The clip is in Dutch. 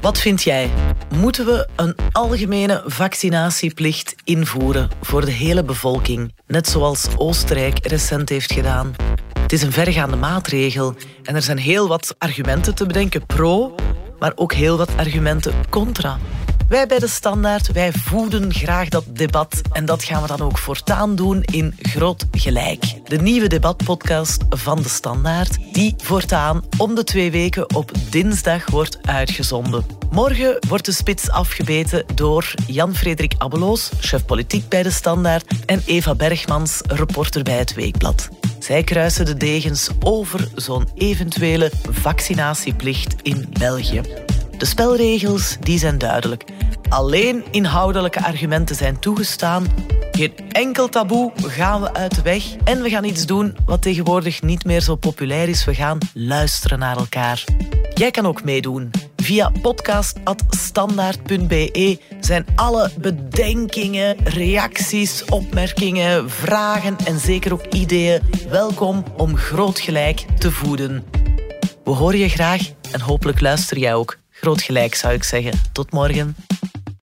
Wat vind jij? Moeten we een algemene vaccinatieplicht invoeren voor de hele bevolking, net zoals Oostenrijk recent heeft gedaan? Het is een vergaande maatregel en er zijn heel wat argumenten te bedenken pro, maar ook heel wat argumenten contra. Wij bij de Standaard, wij voeden graag dat debat en dat gaan we dan ook voortaan doen in Groot Gelijk. De nieuwe debatpodcast van de Standaard, die voortaan om de twee weken op dinsdag wordt uitgezonden. Morgen wordt de spits afgebeten door Jan-Frederik Abbeloos, chef politiek bij de Standaard, en Eva Bergmans, reporter bij het Weekblad. Zij kruisen de degens over zo'n eventuele vaccinatieplicht in België. De spelregels die zijn duidelijk. Alleen inhoudelijke argumenten zijn toegestaan. Geen enkel taboe gaan we uit de weg. En we gaan iets doen wat tegenwoordig niet meer zo populair is. We gaan luisteren naar elkaar. Jij kan ook meedoen. Via podcast.standaard.be zijn alle bedenkingen, reacties, opmerkingen, vragen en zeker ook ideeën welkom om groot gelijk te voeden. We horen je graag en hopelijk luister jij ook. Groot gelijk zou ik zeggen. Tot morgen.